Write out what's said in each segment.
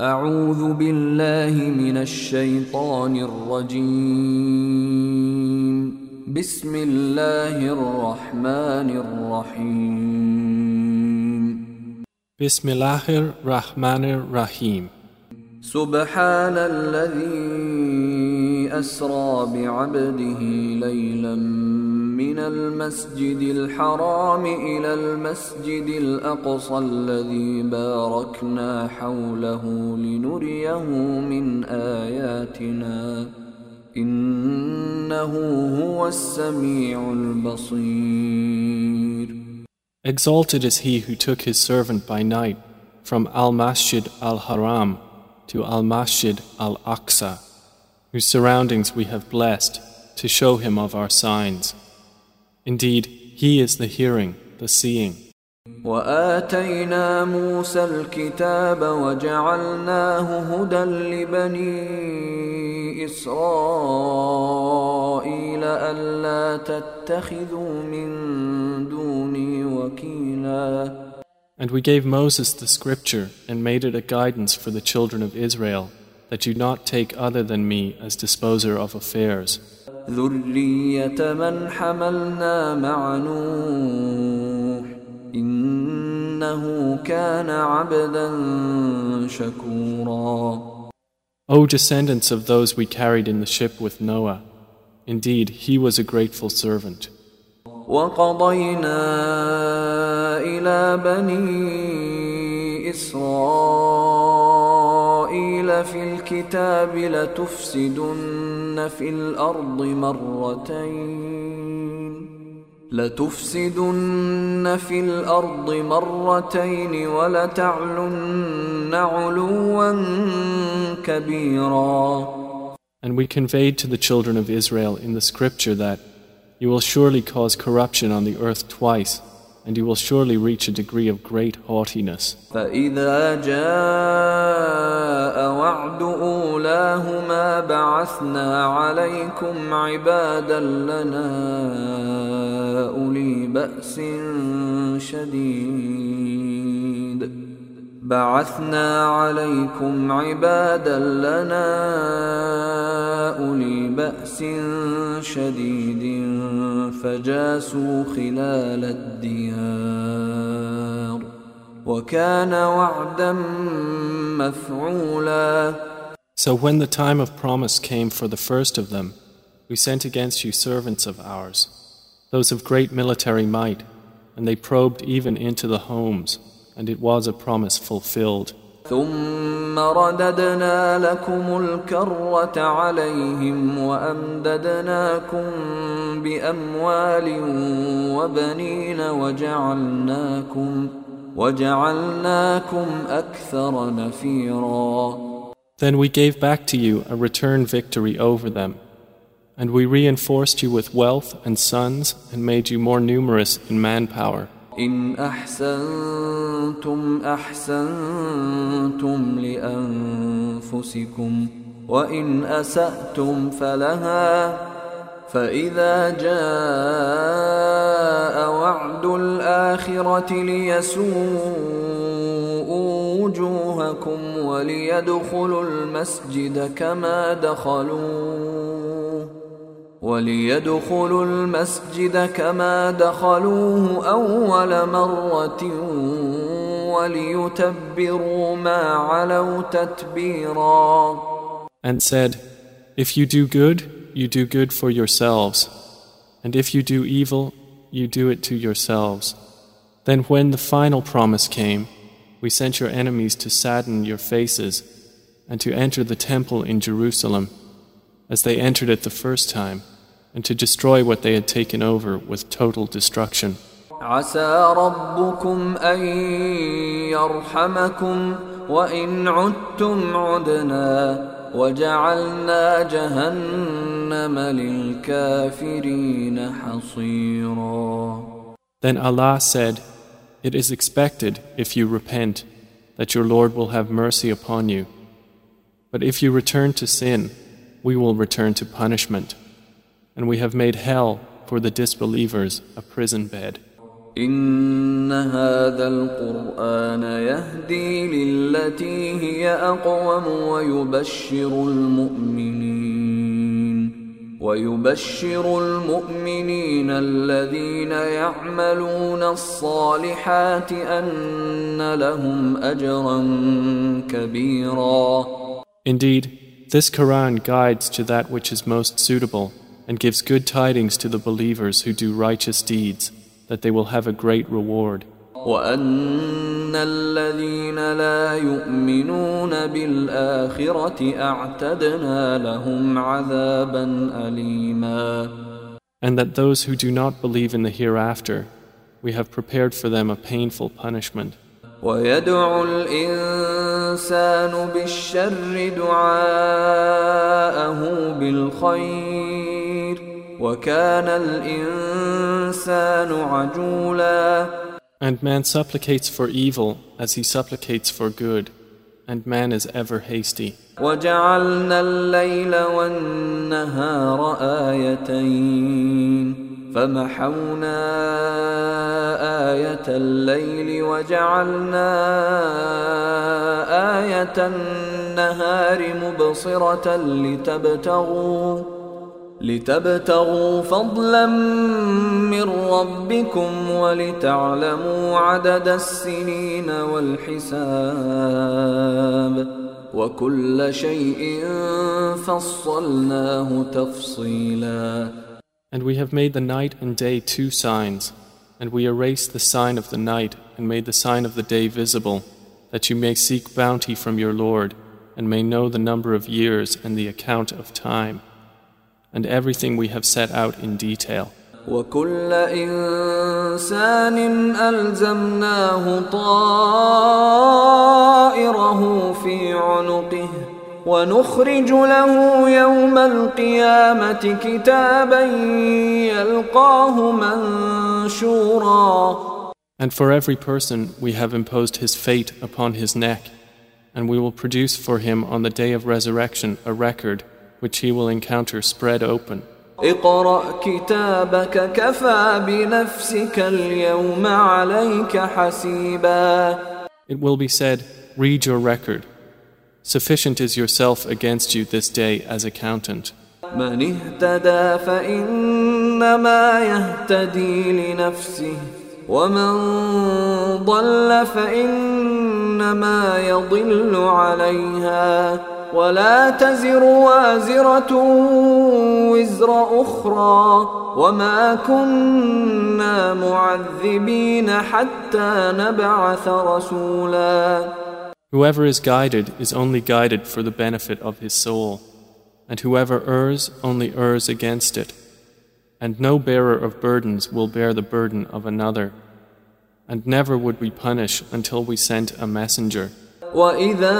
أعوذ بالله من الشيطان الرجيم بسم الله الرحمن الرحيم Bismillahir Rahmanir Rahim. سبحان الذي أسرى بعبده ليلا من المسجد الحرام إلى المسجد الأقصى الذي باركنا حوله لنريه من آياتنا إنه هو السميع البصير Exalted is he who took his servant by night from Al Masjid Al Haram to Al Masjid Al Aqsa, whose surroundings we have blessed to show him of our signs. Indeed, he is the hearing, the seeing. وآتينا موسى الكتاب وجعلناه هدى لبني إسرائيل ألا تتخذوا من دوني وكيلا And we gave Moses the scripture and made it a guidance for the children of Israel that you not take other than me as disposer of affairs. ذرية من حملنا مع نوح إنه كان عبدا شكورا O descendants of those we carried in the ship with Noah, indeed he was a grateful servant. وقضينا إلى بني إسرائيل في الكتاب لتفسدن في الأرض مرتين لتفسدن في الأرض مرتين ولتعلن علوا كبيرا And we conveyed to the children of Israel in the scripture that you will surely cause corruption on the earth twice, and you will surely reach a degree of great haughtiness. فإذا جاء وعد أولاهما بعثنا عليكم عبادا لنا أولي بأس شديد بعثنا عليكم عبادا لنا أولي بأس شديد فجاسوا خلال الديار وكان وعدا مفعولا So when the time of promise came for the first of them, we sent against you servants of ours, those of great military might, and they probed even into the homes, and it was a promise fulfilled. ثم رددنا لكم الكرة عليهم وأمددناكم بأموال وبنين وجعلناكم وجعلناكم أكثر نفيرا Then we gave back to you a return victory over them, and we reinforced you with wealth and sons and made you more numerous in manpower. إن أحسنتم أحسنتم لأنفسكم وإن أسأتم فلها فإذا جاء وعد الآخرة ليسوءوا وجوهكم وليدخلوا المسجد كما دخلوه وليدخلوا المسجد كما دخلوه أول مرة وليتبروا ما علوا تتبيرا And said, If you do good, you do good for yourselves, and if you do evil, you do it to yourselves. Then when the final promise came, we sent your enemies to sadden your faces and to enter the temple in Jerusalem as they entered it the first time and to destroy what they had taken over with total destruction. عسى ربكم أن يرحمكم وإن عدتم عدنا وجعلنا جهنم للكافرين حصيرا Then Allah said, It is expected, if you repent, that your Lord will have mercy upon you. But if you return to sin, we will return to punishment. And we have made hell for the disbelievers a prison bed. إن هذا القرآن يهدي للتي هي أقوم ويبشر المؤمنين ويبشر المؤمنين الذين يعملون الصالحات أن لهم أجرا كبيرا Indeed, this Quran guides to that which is most suitable and gives good tidings to the believers who do righteous deeds. that they will have a great reward. وأن الذين لا يؤمنون بالآخرة أعتدنا لهم عذابا أليما And that those who do not believe in the hereafter, we have prepared for them a painful punishment. ويدعو الإنسان بالشر دعاءه بالخير وكان الإنسان عجولا. And man supplicates for evil as he supplicates for good, and man is ever hasty. وجعلنا الليل والنهار آيتين. فمحونا آية الليل وجعلنا آية النهار مبصرة لتبتغوا. لتبتغوا فضلا من ربكم ولتعلموا عدد السنين والحساب وكل شيء فصلناه تفصيلا And we have made the night and day two signs, and we erased the sign of the night and made the sign of the day visible, that you may seek bounty from your Lord and may know the number of years and the account of time and everything we have set out in detail. وكل إنسان ألزمناه طائره في عنقه ونخرج له يوم القيامة كتابا يلقاه منشورا And for every person we have imposed his fate upon his neck, and we will produce for him on the day of resurrection a record which he will encounter spread open. اقرأ كتابك كفى بنفسك اليوم عليك حسيبا It will be said, Read your record. Sufficient is yourself against you this day as accountant. من اهتدى فإنما يهتدي لنفسه ومن ضل فإنما يضل عليها ولا تزر وازرة وزر أخرى وما كنا معذبين حتى نبعث رسولا Whoever is guided is only guided for the benefit of his soul, and whoever errs only errs against it. And no bearer of burdens will bear the burden of another. And never would we punish until we sent a messenger. وإذا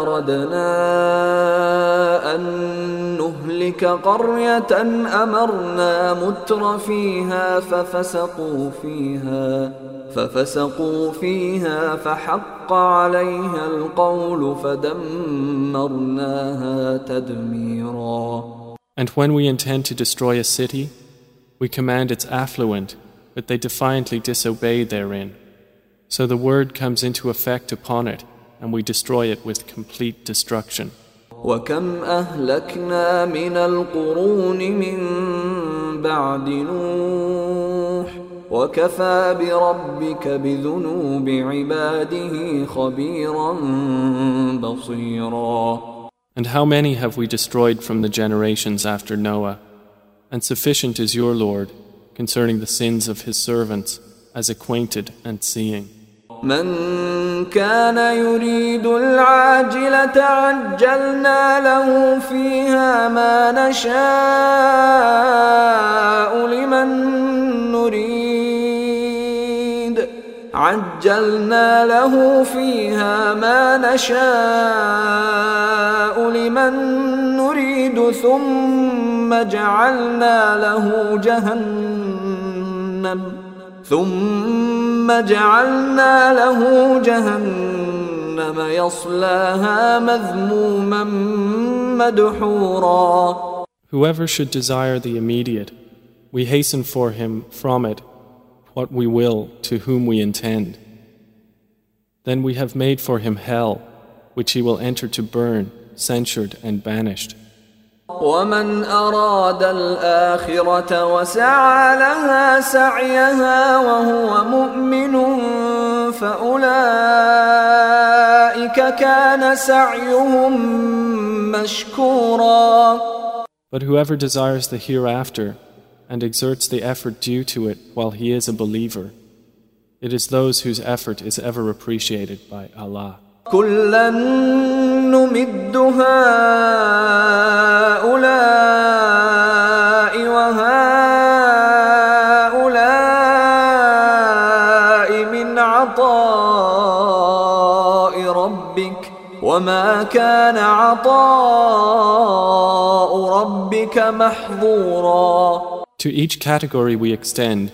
أردنا أن نهلك قرية أمرنا متر فيها ففسقوا فيها ففسقوا فيها فحق عليها القول فدمرناها تدميرا And when we intend to destroy a city, we command its affluent, but they defiantly disobey therein. So the word comes into effect upon it, and we destroy it with complete destruction. وكم أهلكنا من القرون من بعد نوح وكفى بربك بذنوب عباده خبيرا بصيرا And how many have we destroyed from the generations after Noah? And sufficient is your Lord concerning the sins of his servants as acquainted and seeing. من كان يريد العاجلة عجلنا له فيها ما نشاء لمن نريد. عجلنا له فيها ما نشاء لمن نريد. ثم جعلنا له جهنم. ثم جعلنا له جهنم يصلاها مذموما مدحورا Whoever should desire the immediate, we hasten for him from it what we will to whom we intend. Then we have made for him hell, which he will enter to burn, censured and banished. ومن أراد الآخرة وسعى لها سعيها وهو مؤمن فأولئك كان سعيهم مشكورا But whoever desires the hereafter and exerts the effort due to it while he is a believer, it is those whose effort is ever appreciated by Allah. كلا نمد هؤلاء وهؤلاء من عطاء ربك وما كان عطاء ربك محظورا To each category we extend,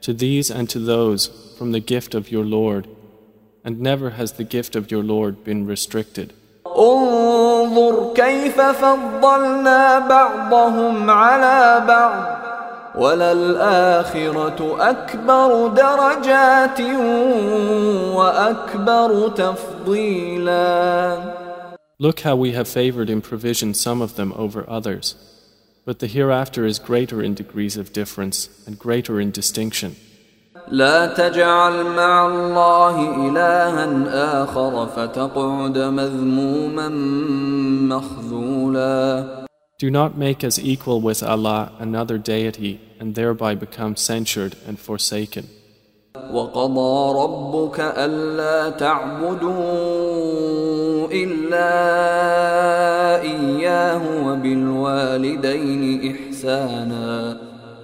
to these and to those, from the gift of your Lord, and never has the gift of your Lord been restricted. انظر كيف فضلنا بعضهم على بعض وللآخرة أكبر درجات وأكبر تفضيلا Look how we have favored in provision some of them over others. But the hereafter is greater in degrees of difference and greater in distinction. لا تجعل مع الله إلها آخر فتقعد مذموما مخذولا Do not make as equal with Allah another deity and thereby become censured and forsaken. وقضى ربك ألا تعبدوا إلا إياه وبالوالدين إحسانا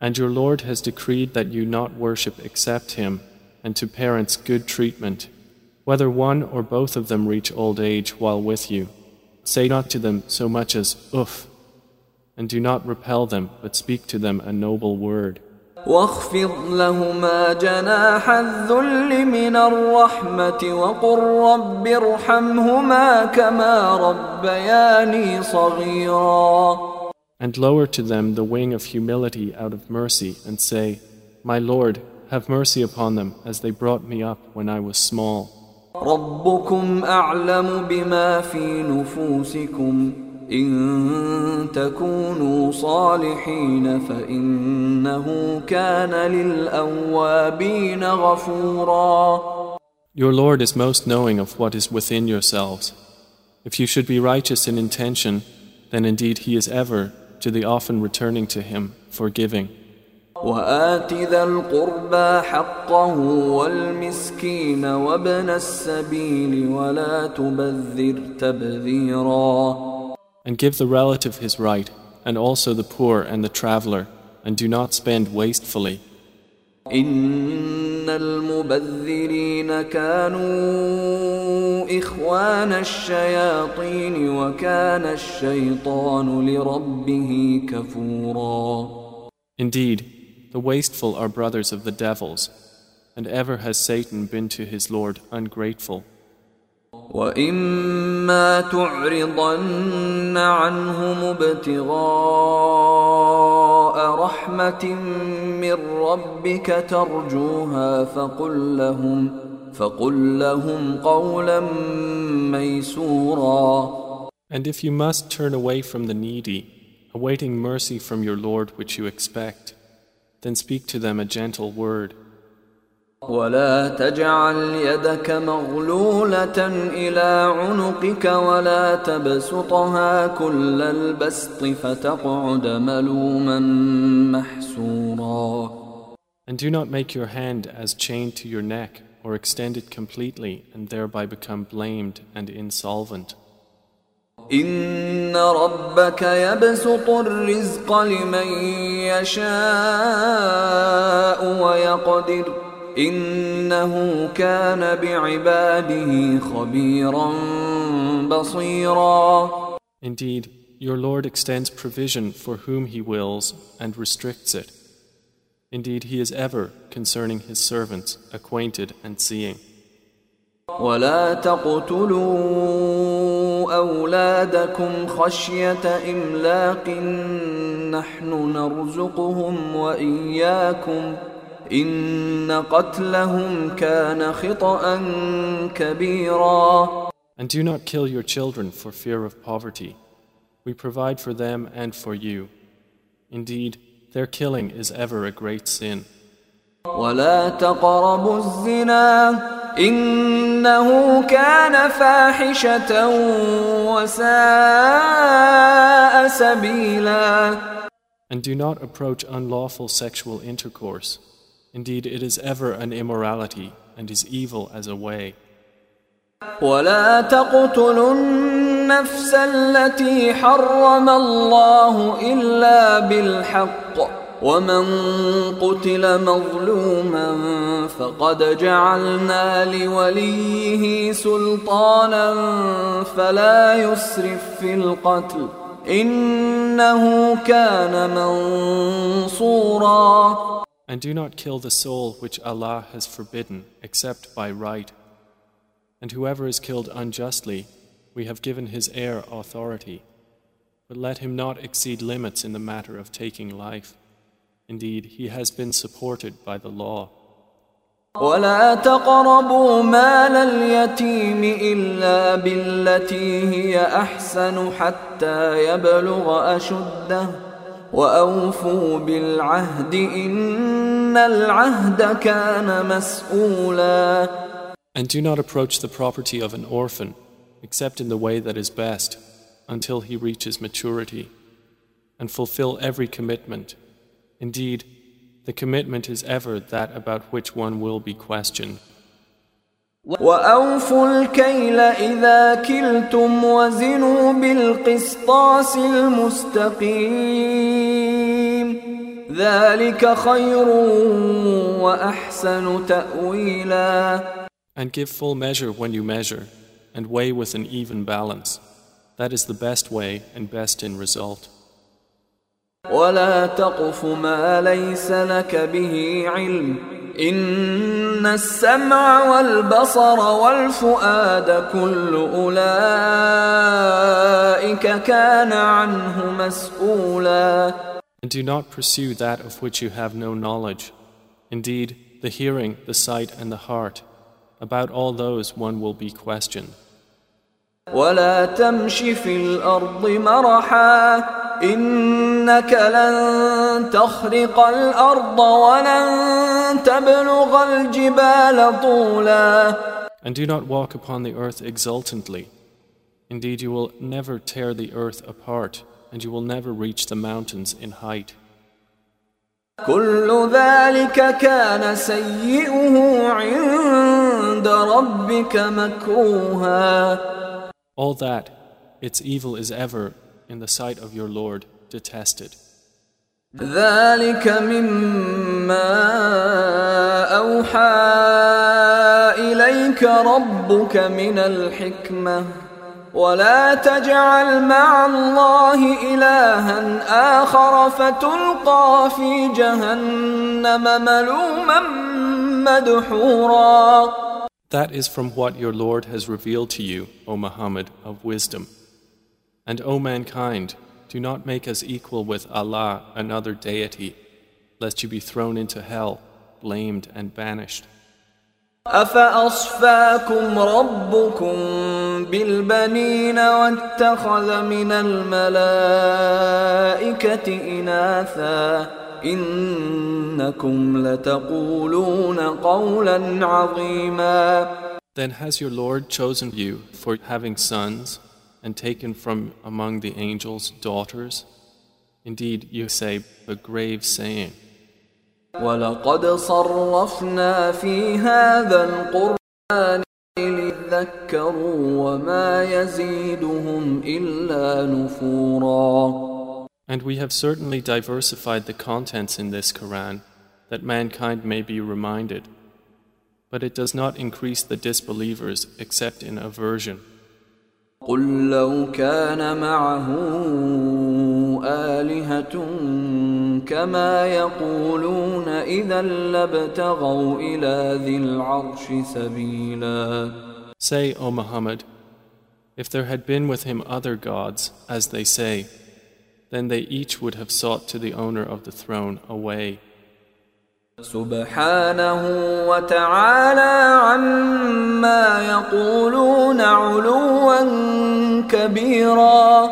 And your Lord has decreed that you not worship except Him, and to parents good treatment, whether one or both of them reach old age while with you. Say not to them so much as uff, and do not repel them, but speak to them a noble word. واخفض لهما جناح الذل من الرحمة وقل رب ارحمهما كما ربياني صغيرا And lower to them the wing of humility out of mercy, and say, My Lord, have mercy upon them as they brought me up when I was small. ربكم أعلم بما في نفوسكم إن تكونوا صالحين فإنه كان للأوابين غفورا Your Lord is most knowing of what is within yourselves. If you should be righteous in intention, then indeed He is ever, to the often returning to Him, forgiving. وآت ذا القربى حقه والمسكين وابن السبيل ولا تبذر تبذيرا And give the relative his right, and also the poor and the traveler, and do not spend wastefully. إن المبذرين كانوا إخوان الشياطين وكان الشيطان لربه كفورا Indeed, the wasteful are brothers of the devils, and ever has Satan been to his Lord ungrateful. وإما تعرضن عنهم ابتغاء رحمة من ربك ترجوها فقل لهم فقل لهم قولا ميسورا And if you must turn away from the needy, awaiting mercy from your Lord which you expect, then speak to them a gentle word. ولا تجعل يدك مغلولة إلى عنقك ولا تبسطها كل البسط فتقعد ملوما محسورا And do not make your hand as chained to your neck, or extend it completely and thereby become blamed and insolvent. إن ربك يبسط الرزق لمن يشاء ويقدر إنه كان بعباده خبيرا بصيرا Indeed, your Lord extends provision for whom He wills and restricts it. Indeed, He is ever, concerning His servants, acquainted and seeing. ولا تقتلوا أولادكم خشية إملاق نحن نرزقهم وإياكم إن قتلهم كان خطأ كبيرا And do not kill your children for fear of poverty. We provide for them and for you. Indeed, their killing is ever a great sin. ولا تقربوا الزنا إنه كان فاحشة وساء سبيلا And do not approach unlawful sexual intercourse. Indeed, it is ever an immorality and is evil as a way. ولا تقتلوا النفس التي حرم الله إلا بالحق ومن قتل مظلوما فقد جعلنا لوليه سلطانا فلا يسرف في القتل إنه كان منصورا And do not kill the soul which Allah has forbidden except by right. And whoever is killed unjustly, we have given his heir authority. But let him not exceed limits in the matter of taking life. Indeed, he has been supported by the law. ولا تقربوا مال اليتيم إلا بالتي هي أحسن حتى يبلغ أشده وأوفوا بالعهد إن العهد كان مسؤولا And do not approach the property of an orphan except in the way that is best until he reaches maturity and fulfill every commitment. Indeed, the commitment is ever that about which one will be questioned. وأوفوا الكيل إذا كلتم وزنوا بالقسطاس المستقيم ذلك خير وأحسن تأويلا And give full measure when you measure, and weigh with an even balance. That is the best way and best in result. ولا تقف ما ليس لك به علم إن السمع والبصر والفؤاد كل أولئك كان عنه مسؤولا And do not pursue that of which you have no knowledge. Indeed, the hearing, the sight, and the heart, about all those one will be questioned. ولا تمش في الأرض مرحا إنك لن تخرق الأرض ولن تبلغ الجبال طولا And do not walk upon the earth exultantly. Indeed, you will never tear the earth apart, and you will never reach the mountains in height. كل ذلك كان سيئه عند ربك مكروها All that, its evil is ever, in the sight of your Lord, detested. ذلك مما أوحى إليك ربك من الحكمة ولا تجعل مع الله إلها آخر فتلقى في جهنم ملوما مدحورا That is from what your Lord has revealed to you, O Muhammad, of wisdom. And O mankind, do not make us equal with Allah, another deity, lest you be thrown into hell, blamed and banished. أفأصفاكم ربكم بالبنين واتخذ من الملائكة إناثا إنكم لتقولون قولا عظيما Then has your Lord chosen you for having sons and taken from among the angels daughters? Indeed, you say a grave saying. ولقد صرفنا في هذا القرآن ليذكروا وما يزيدهم إلا نفورا And we have certainly diversified the contents in this Quran that mankind may be reminded, but it does not increase the disbelievers except in aversion. قل لو كان معه آلهة كما يقولون إذا لابتغوا إلى ذي العرش سبيلا Say, O Muhammad, if there had been with him other gods, as they say, then they each would have sought to the owner of the throne a way. سبحانه وتعالى عما يقولون علوا كبيرا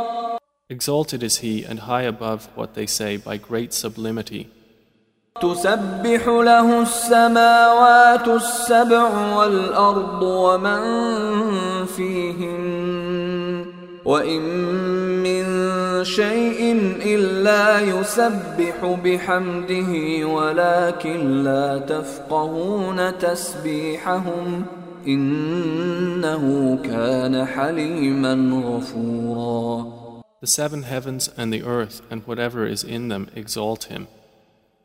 Exalted is he and high above what they say by great sublimity. تسبح له السماوات السبع والأرض ومن فيهن وإن من شيء إلا يسبح بحمده ولكن لا تفقهون تسبيحهم إنه كان حليما غفورا The seven heavens and the earth and whatever is in them exalt him.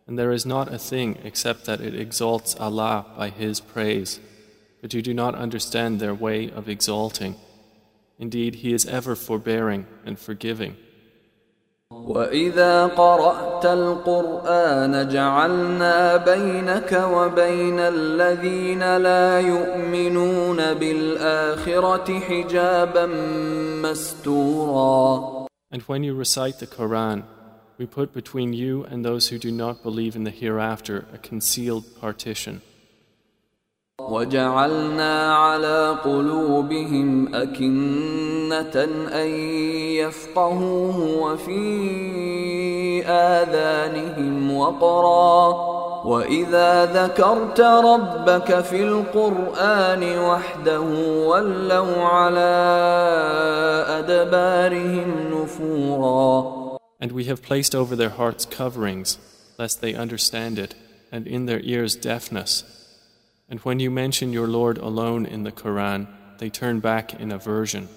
And there is not a thing except that it exalts Allah by His praise. But you do not understand their way of exalting. Indeed, He is ever forbearing and forgiving. وإذا قرأت القرآن جعلنا بينك وبين الذين لا يؤمنون بالآخرة حجابا مستورا And when you recite the Quran, we put between you and those who do not believe in the hereafter a concealed partition. وجعلنا على قلوبهم أكنة أن يفقهوه وفي آذانهم وقرا وإذا ذكرت ربك في القرآن وحده ولوا على أدبارهم نفورا And we have placed over their hearts coverings, lest they understand it, and in their ears deafness. And when you mention your Lord alone in the Quran, they turn back in aversion.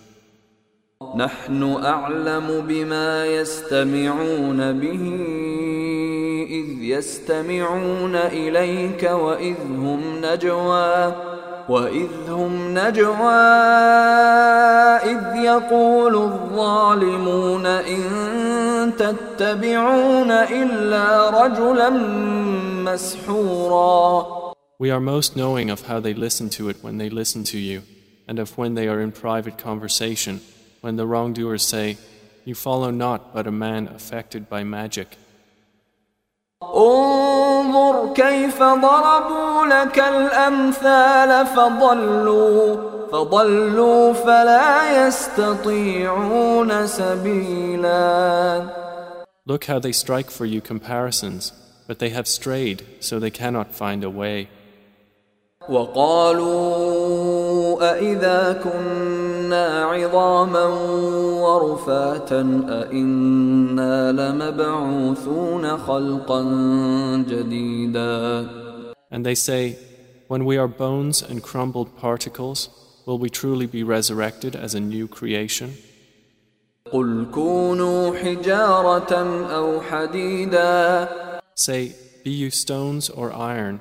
نحن أعلم بما يستمعون به إذ يستمعون إليك وإذ هم نجوى وإذ هم نجوى إذ يقول الظالمون إن تتبعون إلا رجلا مسحورا We are most knowing of how they listen to it when they listen to you, and of when they are in private conversation, when the wrongdoers say, You follow not but a man affected by magic. انظر كيف ضربوا لك الأمثال فضلوا فضلوا فلا يستطيعون سبيلا Look how they strike for you comparisons, but they have strayed, so they cannot find a way. وقالوا أإذا كنا عظاما ورفاتا أإنا لمبعوثون خلقا جديدا And they say, When we are bones and crumbled particles, will we truly be resurrected as a new creation? قل كونوا حجارة أو حديدا Say, Be you stones or iron,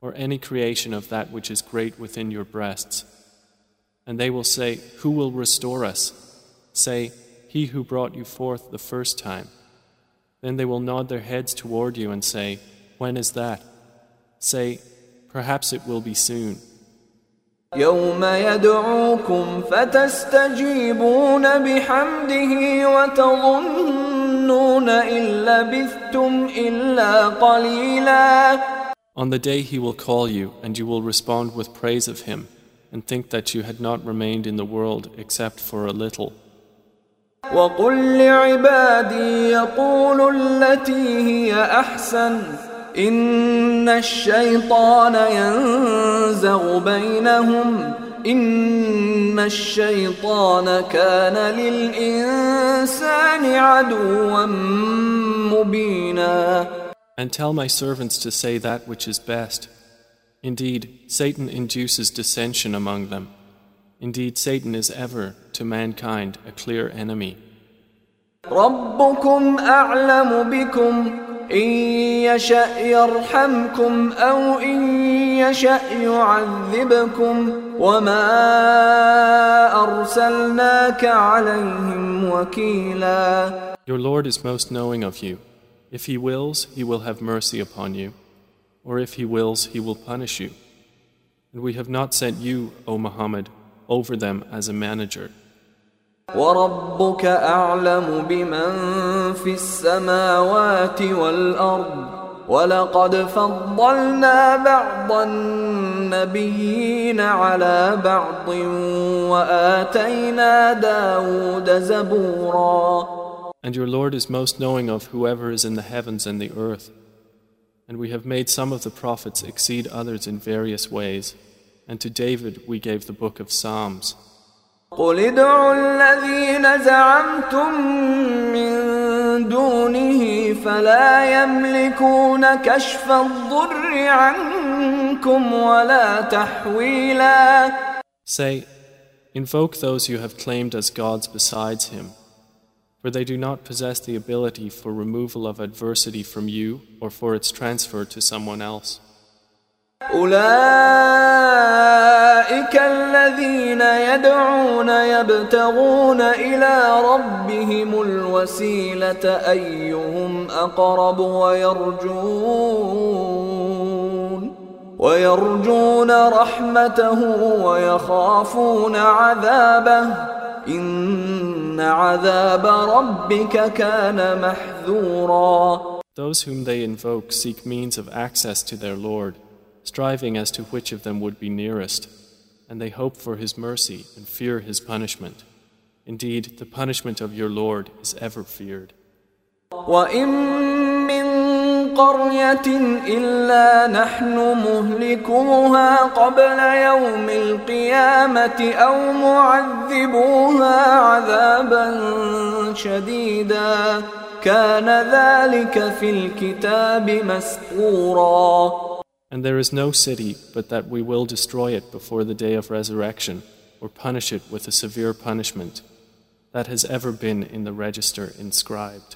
or any creation of that which is great within your breasts. And they will say, Who will restore us? Say, He who brought you forth the first time. Then they will nod their heads toward you and say, When is that? Say, Perhaps it will be soon. يوم يدعوكم فتستجيبون بحمده وتظنون إن لبثتم إلا قليلا On the day he will call you, and you will respond with praise of him, and think that you had not remained in the world except for a little. وقل لعبادي يقولوا التي هي أحسن إن الشيطان ينزغ بينهم إن الشيطان كان للإنسان عدوا مبينا And tell my servants to say that which is best. Indeed, Satan induces dissension among them. Indeed, Satan is ever, to mankind, a clear enemy. ربكم أعلم بكم إن يشأ يرحمكم أو إن يشأ يعذبكم وما أرسلناك عليهم وكيلا Your Lord is most knowing of you. If He wills, He will have mercy upon you. Or if He wills, He will punish you. And we have not sent you, O Muhammad, over them as a manager. وربك أعلم بمن في السماوات والأرض ولقد فضلنا بعض النبيين على بعض وآتينا داود زبورا and your Lord is most knowing of whoever is in the heavens and the earth. And we have made some of the prophets exceed others in various ways. And to David we gave the book of Psalms. Say, invoke those you have claimed as gods besides him, for they do not possess the ability for removal of adversity from you or for its transfer to someone else. أولئك الذين يدعون يبتغون إلى ربهم الوسيلة أيهم أقرب ويرجون ويرجون رحمته ويخافون عذابه those whom they invoke seek means of access to their Lord, striving as to which of them would be nearest, and they hope for His mercy and fear His punishment. Indeed, the punishment of your Lord is ever feared. وإن من قرية إلا نحن مهلكوها قبل يوم القيامة أو معذبوها عذابا شديدا كان ذلك في الكتاب مسطورا And there is no city but that we will destroy it before the day of resurrection, or punish it with a severe punishment. That has ever been in the register inscribed.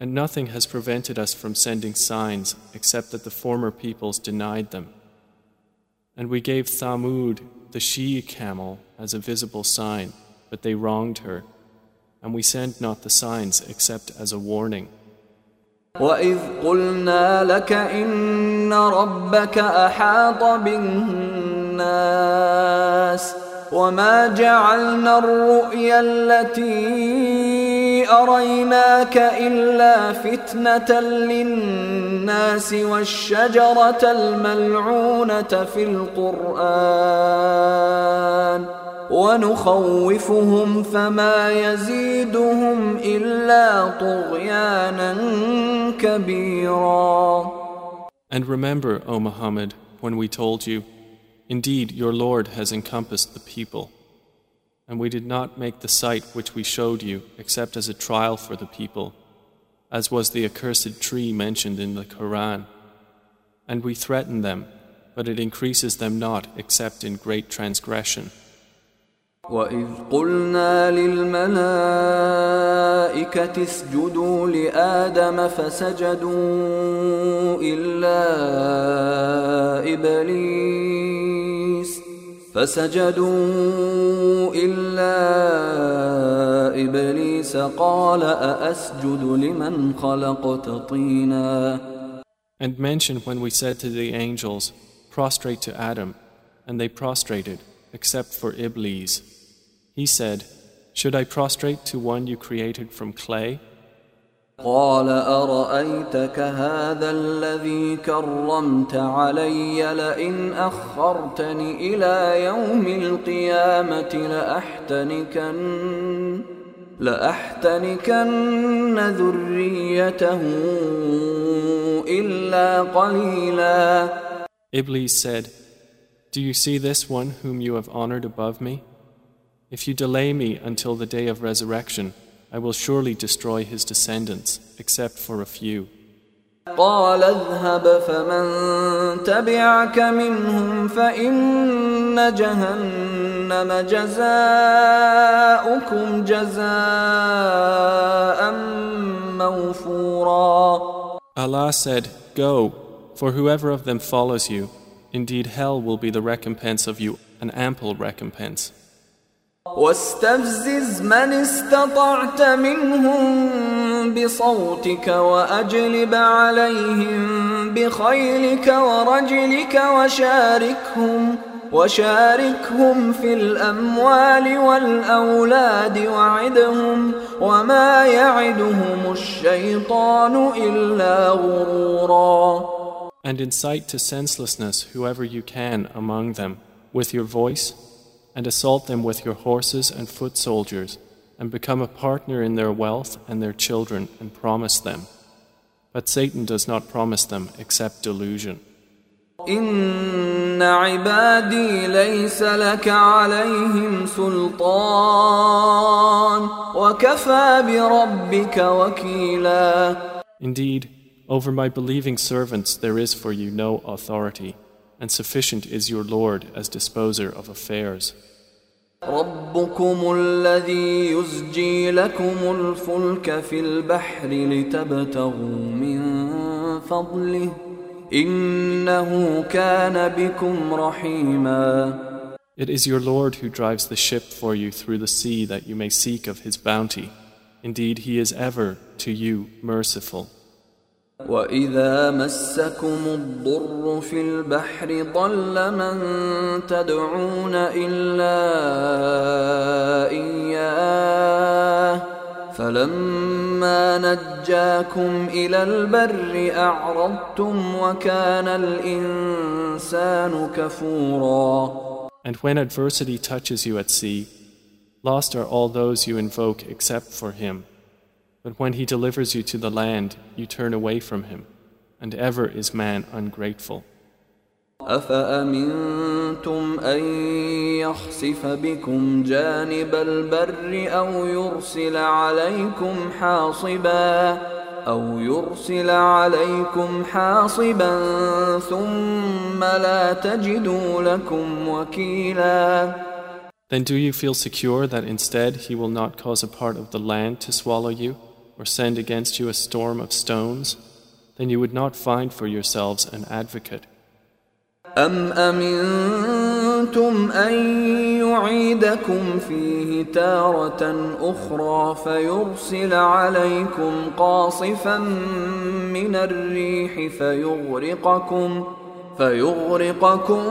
And nothing has prevented us from sending signs except that the former peoples denied them. And we gave Thamud, the she camel, as a visible sign, but they wronged her. And we send not the signs except as a warning. وإذ قلنا لك إن ربك أحاط بالناس وما جعلنا الرؤيا التي أريناك إلا فتنة للناس والشجرة الملعونة في القرآن ونخوفهم فما يزيدهم إلا طغيانا كبيرا And remember, O Muhammad, when we told you, Indeed, your Lord has encompassed the people. And we did not make the sight which we showed you except as a trial for the people, as was the accursed tree mentioned in the Quran. And we threaten them, but it increases them not except in great transgression. وإذ قلنا للملائكة اسجدوا لآدم فسجدوا إلا إبليس فسجدوا إلا إبليس قال أأسجد لمن خلقت طينا And mention when we said to the angels, Prostrate to Adam, and they prostrated, except for Iblis. He said, Should I prostrate to one you created from clay? قال أرأيتك هذا الذي كرمت علي لئن أخرتني إلى يوم القيامة لأحتنكن لأحتنكن ذريته إلا قليلا Iblis said, Do you see this one whom you have honored above me? If you delay me until the day of resurrection, I will surely destroy his descendants, except for a few. قال اذهب فمن تبعك منهم فإن جهنم جزاؤكم جزاء موفورا Allah said, Go, for whoever of them follows you, indeed hell will be the recompense of you, an ample recompense. واستفزز من استطعت منهم بصوتك وأجلب عليهم بخيلك ورجلك وشاركهم وشاركهم في الأموال والأولاد وعدهم وما يعدهم الشيطان إلا غرورا. And incite to senselessness whoever you can among them with your voice and assault them with your horses and foot soldiers, and become a partner in their wealth and their children, and promise them. But Satan does not promise them except delusion. إن عبادي ليس لك عليهم سلطان وكفى بربك وكيلا Indeed, over my believing servants there is for you no authority and sufficient is your Lord as disposer of affairs. ربكم الذي يزجي لكم الفلك في البحر لتبتغوا من فضله إنه كان بكم رحيما It is your Lord who drives the ship for you through the sea that you may seek of his bounty. Indeed, he is ever to you merciful. وإذا مسكم الضر في البحر ضل من تدعون إلا إياه فلما نجاكم إلى البر أعرضتم وكان الإنسان كفورا And when adversity touches you at sea, lost are all those you invoke except for him. But when he delivers you to the land, you turn away from him, and ever is man ungrateful. أفأمنتم أن يخسف بكم جانب البر أو يرسل عليكم حاصبا أو يرسل عليكم حاصبا ثم لا تجدوا لكم وكيلا Then do you feel secure that instead he will not cause a part of the land to swallow you? or send against you a storm of stones, then you would not find for yourselves an advocate. أم أمنتم أن يعيدكم فيه تارة أخرى فيرسل عليكم قاصفا من الريح فيغرقكم فيغرقكم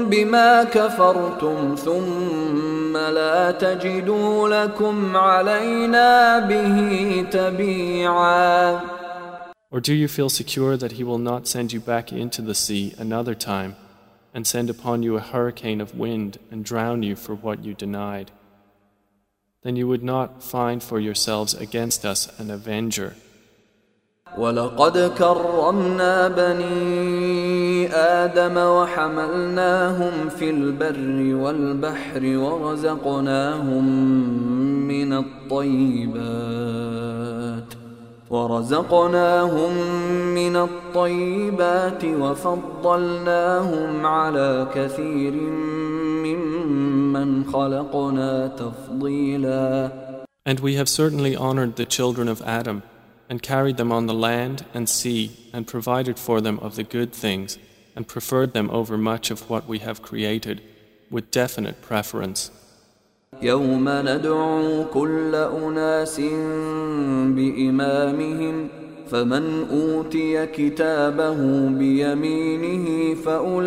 بما كفرتم ثم لا تجدوا لكم علينا به تبيعا Or do you feel secure that he will not send you back into the sea another time and send upon you a hurricane of wind and drown you for what you denied? Then you would not find for yourselves against us an avenger. ولقد كرمنا بني آدم وحملناهم في البر والبحر ورزقناهم من الطيبات ورزقناهم من الطيبات وفضلناهم على كثير ممن خلقنا تفضيلا. And we have certainly honored the children of Adam and carried them on the land and sea and provided for them of the good things and preferred them over much of what we have created with definite preference. يوم ندعو كل أناس بإمامهم فمن اوتي كتابه بيمينه فاولئك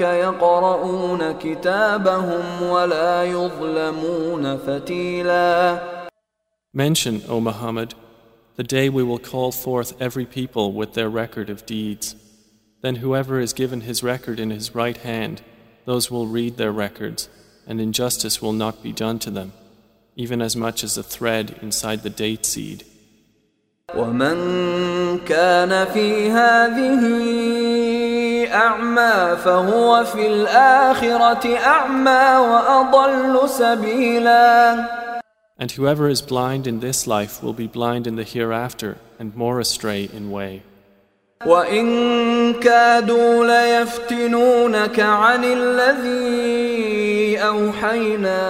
يقرؤون كتابهم ولا يظلمون فتيلا Mention, O Muhammad, the day we will call forth every people with their record of deeds. Then whoever is given his record in his right hand, those will read their records, and injustice will not be done to them, even as much as a thread inside the date seed. ومن كان في هذه أعمى فهو في الآخرة أعمى وأضل سبيلاً And whoever is blind in this life will be blind in the hereafter and more astray in way. وإن كادوا ليفتنونك عن الذي أوحينا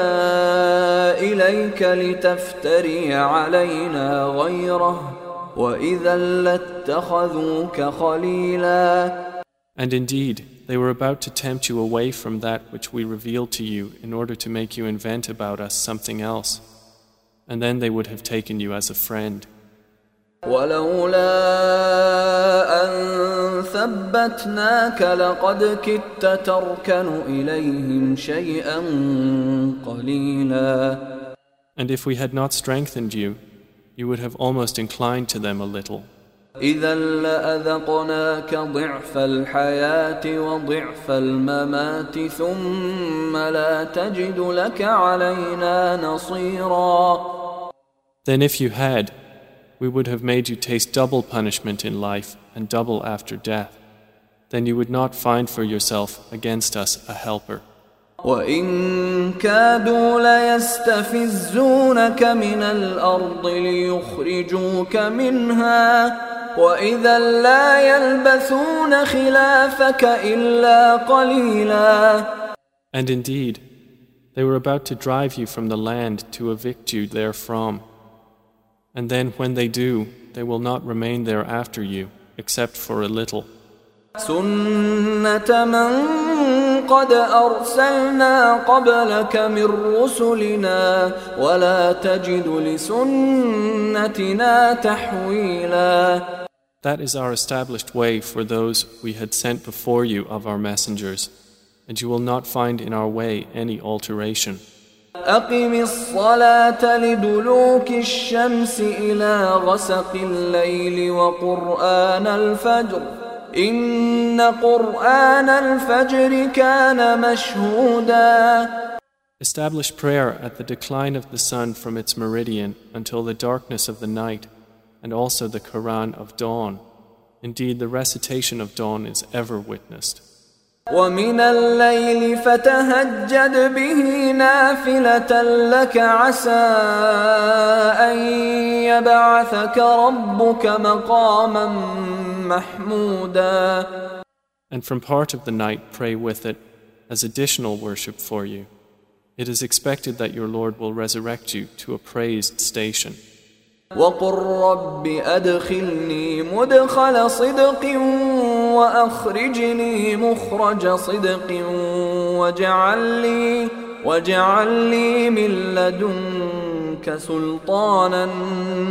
إليك لتفتري علينا غيره وإذا لاتخذوك خليلا And indeed, they were about to tempt you away from that which we revealed to you in order to make you invent about us something else and then they would have taken you as a friend. ولولا أن ثبتناك لقد كدت تركن إليهم شيئا قليلا And if we had not strengthened you, you would have almost inclined to them a little. Then if you had, we would have made you taste double punishment in life and double after death. Then you would not find for yourself against us a helper. وإن كادوا ليستفزونك من الأرض ليخرجوك منها وإذا لا يلبثون خلافك إلا قليلا And indeed, they were about to drive you from the land to evict you therefrom. And then when they do, they will not remain there after you, except for a little. سنة من قد أرسلنا قبلك من رسلنا ولا تجد لسنتنا تحويلا That is our established way for those we had sent before you of our messengers, and you will not find in our way any alteration. أقم الصلاة لدلوك الشمس إلى غسق الليل وقرآن الفجر إن قرآن الفجر كان مشهودا Establish prayer at the decline of the sun from its meridian until the darkness of the night and also the Quran of dawn. Indeed, the recitation of dawn is ever witnessed. ومن الليل فتهجد به نافلة لك عسى أن يبعثك ربك مقاما محمودا And from part of the night pray with it as additional worship for you. It is expected that your Lord will resurrect you to a praised station. وقل رب أدخلني مدخل صدق وأخرجني مخرج صدق واجعل لي واجعل لي من لدنك سلطانا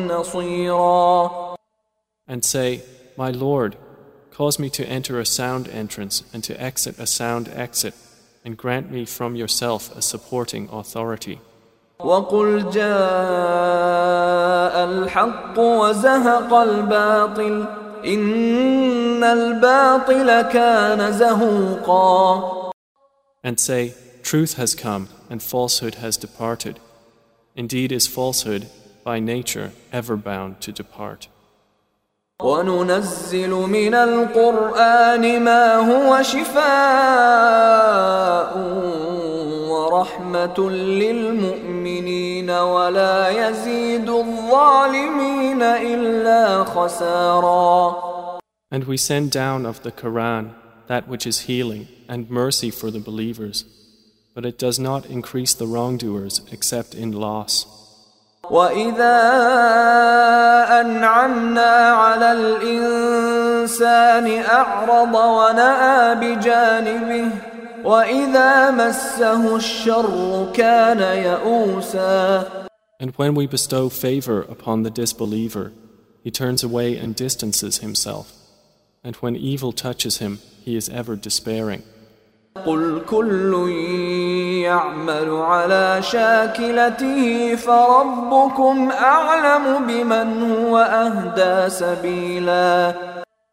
نصيرا And say, My Lord, cause me to enter a sound entrance and to exit a sound exit, and grant me from yourself a supporting authority. وقل جاء الحق وزهق الباطل إن الباطل كان زهوقا And say, Truth has come and falsehood has departed. Indeed is falsehood by nature ever bound to depart. وننزل من القرآن ما هو شفاء ورحمة للمؤمنين ولا يزيد الظالمين إلا خسارا And we send down of the Quran that which is healing and mercy for the believers, but it does not increase the wrongdoers except in loss. وإذا أنعمنا على الإنسان أعرض ونأى بجانبه وإذا مسه الشر كان يئوسا And when we bestow favor upon the disbeliever, he turns away and distances himself. And when evil touches him, he is ever despairing. قل كل يعمل على شاكلته فربكم أعلم بمن هو أهدى سبيلا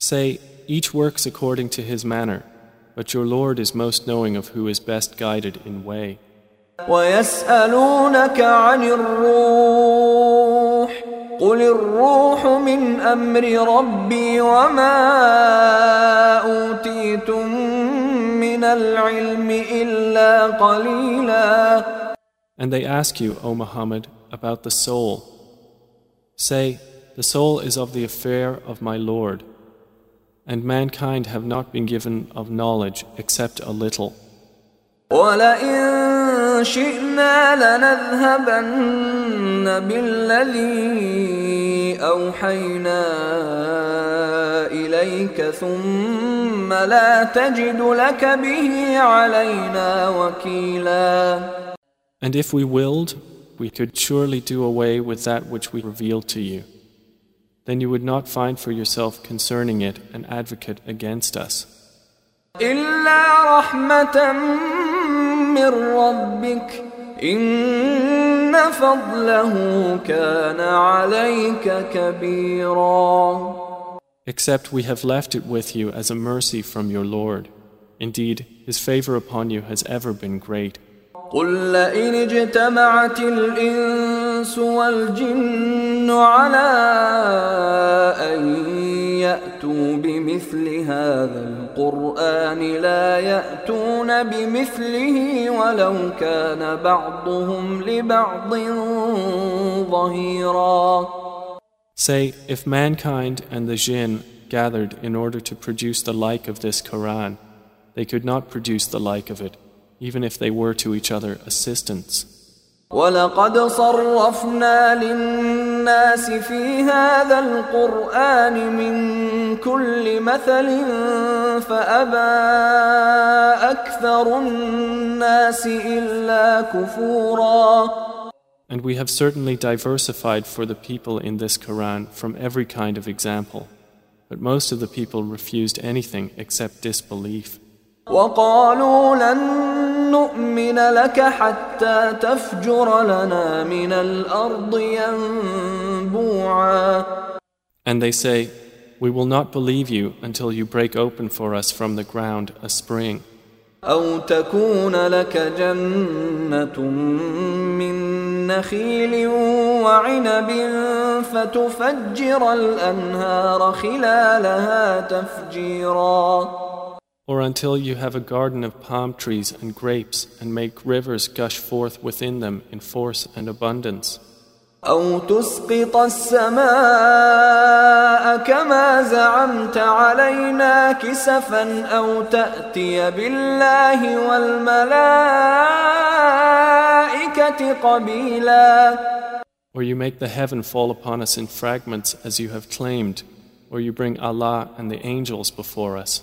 Say, each works according to his manner, but your Lord is most knowing of who is best guided in way. ويسألونك عن الروح قل الروح من أمر ربي وما أوتيتم من العلم إلا قليلا And they ask you, O Muhammad, about the soul. Say, the soul is of the affair of my Lord, and mankind have not been given of knowledge except a little. ولئن شئنا لنذهبن بالذي أوحينا إليك ثم لا تجد لك به علينا وكيلا And if we willed, we could surely do away with that which we revealed to you. Then you would not find for yourself concerning it an advocate against us. إلا رحمة من ربك إن فضله كان عليك كبيرا Except we have left it with you as a mercy from your Lord. Indeed, His favor upon you has ever been great. قل لئن اجتمعت الإنس والجن على أن يأتوا بمثل هذا القرآن لا يأتون بمثله ولو كان بعضهم لبعض ظهيرا Say, if mankind and the jinn gathered in order to produce the like of this Quran, they could not produce the like of it, even if they were to each other assistants. ولقد صرفنا للناس في هذا القرآن من كل مثل فأبى أكثر الناس إلا كفورا And we have certainly diversified for the people in this Quran from every kind of example, but most of the people refused anything except disbelief. وقالوا لن نؤمن لك حتى تفجر لنا من الأرض ينبوعا. And they say, We will not believe you until you break open for us from the ground a spring, أو تكون لك جنة من نخيل وعنب فتفجر الأنهار خلالها تفجيرا. or until you have a garden of palm trees and grapes and make rivers gush forth within them in force and abundance. أو تسقط السماء كما زعمت علينا كسفا أو تأتي بالله والملائكة قبيلا Or you make the heaven fall upon us in fragments as you have claimed, or you bring Allah and the angels before us.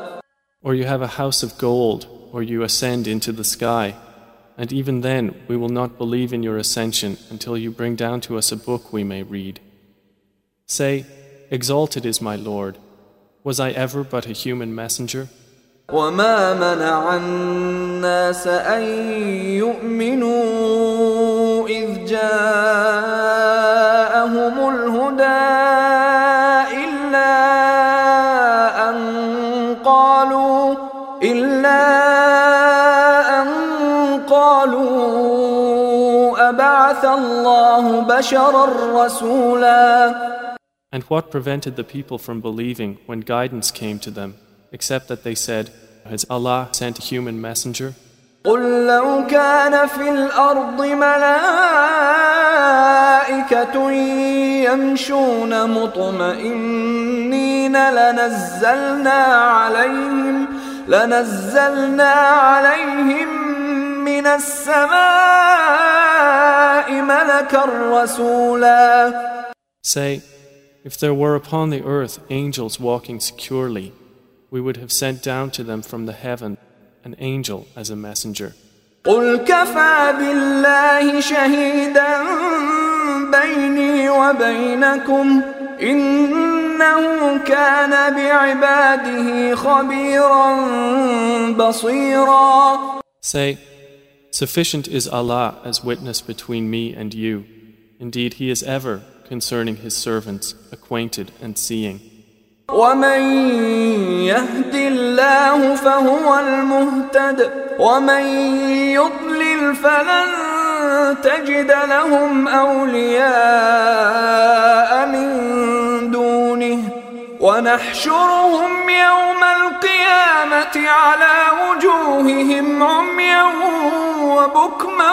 Or you have a house of gold, or you ascend into the sky. And even then, we will not believe in your ascension until you bring down to us a book we may read. Say, Exalted is my Lord. Was I ever but a human messenger? وما منع الناس أن يؤمنوا إذ جاءهم الهدى And what prevented the people from believing when guidance came to them, except that they said, Has Allah sent a human messenger? قل لو كان في الأرض ملائكة يمشون مطمئنين لنزلنا عليهم لنزلنا عليهم من السماء ملكا رسولا Say, if there were upon the earth angels walking securely, we would have sent down to them from the heaven an angel as a messenger. قل كفى بالله شهيدا بيني وبينكم إنه كان بعباده خبيرا بصيرا Say, Sufficient is Allah as witness between me and you. Indeed, He is ever, concerning His servants, acquainted and seeing. ومن يهد الله فهو المهتد ومن يضلل فلن تجد لهم اولياء من دونه ونحشرهم يوم القيامة على وجوههم عميا وبكما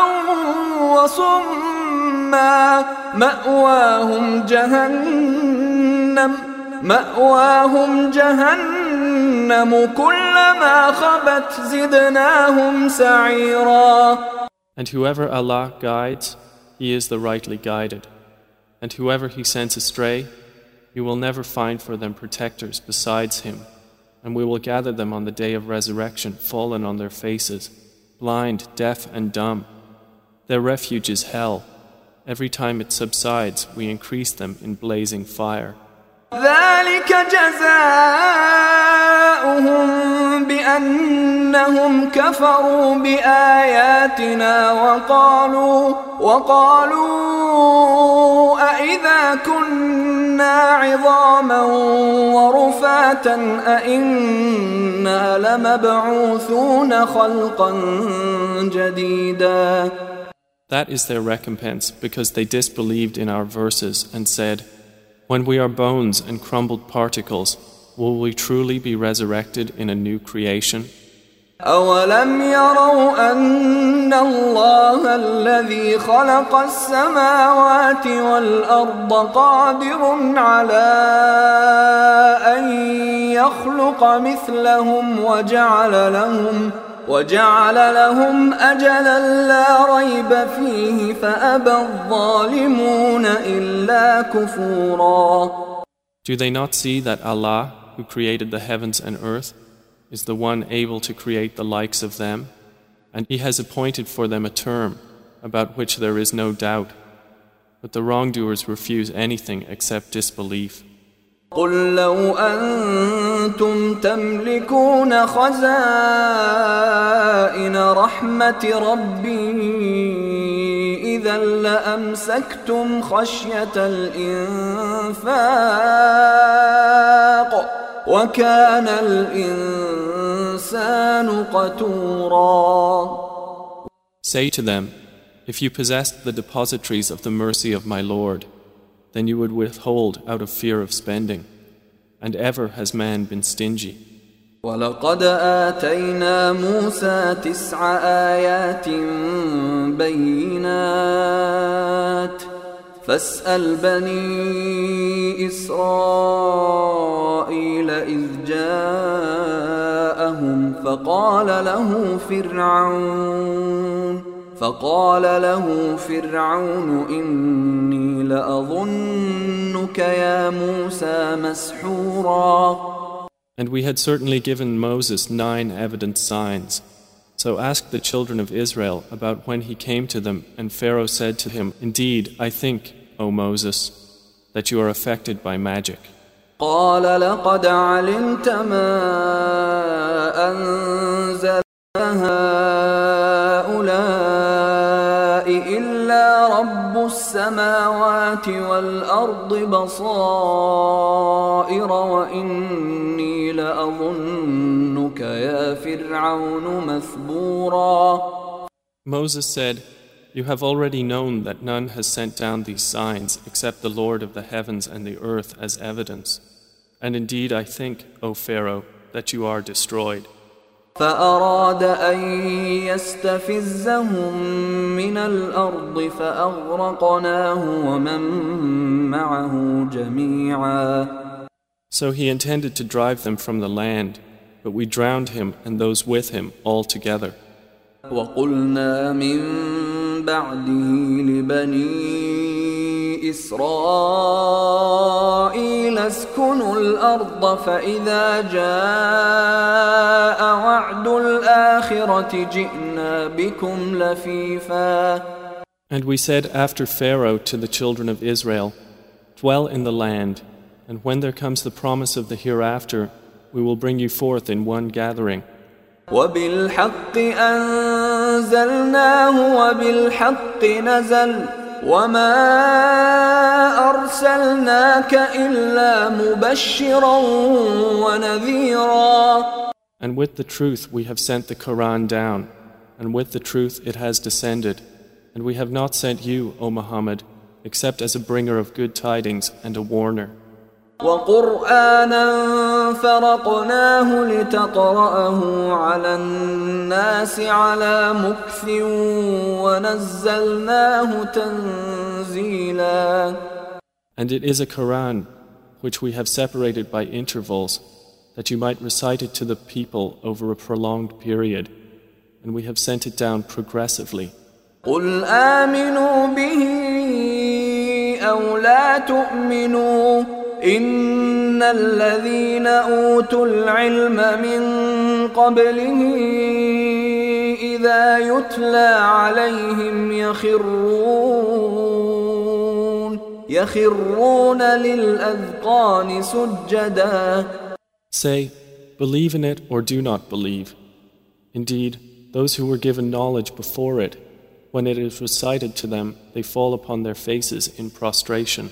وصما مأواهم جهنم مأواهم جهنم كلما خبت زدناهم سعيرا And whoever Allah guides, he is the rightly guided. And whoever he sends astray, he will never find for them protectors besides him. And we will gather them on the day of resurrection, fallen on their faces, blind, deaf, and dumb. Their refuge is hell. Every time it subsides, we increase them in blazing fire. ذلك جزاؤهم بأنهم كفروا بآياتنا وقالوا وقالوا أإذا كنا عظاما ورفاتا أإنا لمبعوثون خلقا جديدا. That is their recompense because they disbelieved in our verses and said, When we are bones and crumbled particles, will we truly be resurrected in a new creation? أولم يروا أن الله الذي خلق السماوات والأرض قادر على أن يخلق مثلهم وجعل لهم ۖ وجعل لهم أجلا لا ريب فيه فأبى الظالمون إلا كفورا Do they not see that Allah, who created the heavens and earth, is the one able to create the likes of them, and He has appointed for them a term about which there is no doubt, but the wrongdoers refuse anything except disbelief. قل لو أنتم تملكون خزائن رحمة ربي إذا لأمسكتم خشية الإنفاق وكان الإنسان قتورا. Say to them, if you possessed the depositories of the mercy of my Lord, then you would withhold out of fear of spending. And ever has man been stingy. ولقد آتينا موسى تسع آيات بينات فاسأل بني إسرائيل إذ جاءهم فقال له فرعون فقال له فرعون إني لأظنك يا موسى مسحورا And we had certainly given Moses nine evident signs. So ask the children of Israel about when he came to them, and Pharaoh said to him, Indeed, I think, O Moses, that you are affected by magic. قال لقد علمت ما أنزل السماوات والأرض بصائر وإني لأظنك يا فرعون مثبورا Moses said, You have already known that none has sent down these signs except the Lord of the heavens and the earth as evidence. And indeed I think, O Pharaoh, that you are destroyed. فأراد أن يستفزهم من الأرض فأغرقناه ومن معه جميعا So he intended to drive them from the land, but we drowned him and those with him all together. وقلنا من بعده لبني إسرائيل اسكنوا الأرض فإذا جاء وعد الآخرة جئنا بكم لفيفا And we said after Pharaoh to the children of Israel, Dwell in the land, and when there comes the promise of the hereafter, we will bring you forth in one gathering. وبالحق أنزلناه وبالحق نزل وما أرسلناك إلا مبشرا ونذيرا And with the truth we have sent the Quran down, and with the truth it has descended. And we have not sent you, O Muhammad, except as a bringer of good tidings and a warner. وقرآنا فرقناه لتقرأه على الناس على مكث ونزلناه تنزيلا And it is a Quran which we have separated by intervals, that you might recite it to the people over a prolonged period, and we have sent it down progressively. قل آمنوا به أو لا تؤمنوا إن الذين أوتوا العلم من قبله إذا يتلى عليهم يخرون يخرون للأذقان سجدا Say, believe in it or do not believe. Indeed, those who were given knowledge before it, when it is recited to them, they fall upon their faces in prostration.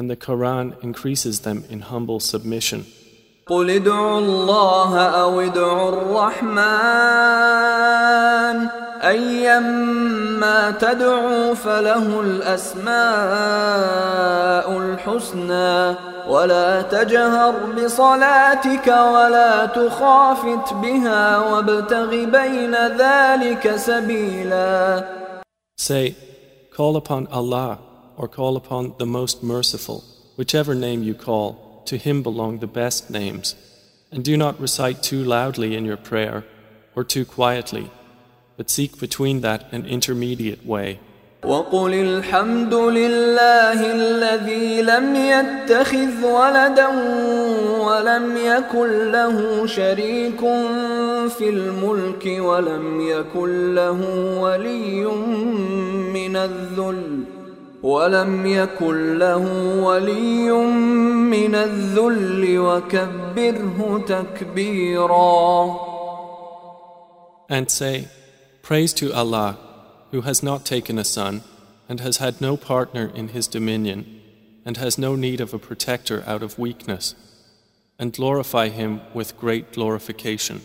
and the Quran increases them in humble submission. قل ادعوا الله أو ادعوا الرحمن أيما تدعوا فله الأسماء الحسنى ولا تجهر بصلاتك ولا تخافت بها وابتغ بين ذلك سبيلا Say, Call upon Allah or call upon the Most Merciful, whichever name you call, to Him belong the best names. And do not recite too loudly in your prayer or too quietly, but seek between that an intermediate way. وقل الحمد لله الذي لم يتخذ ولدا ولم يكن له شريك في الملك ولم يكن له ولي من الذل ولم يكن له ولي من الذل وكبره تكبيرا And say, Praise to Allah, who has not taken a son, and has had no partner in his dominion, and has no need of a protector out of weakness, and glorify him with great glorification.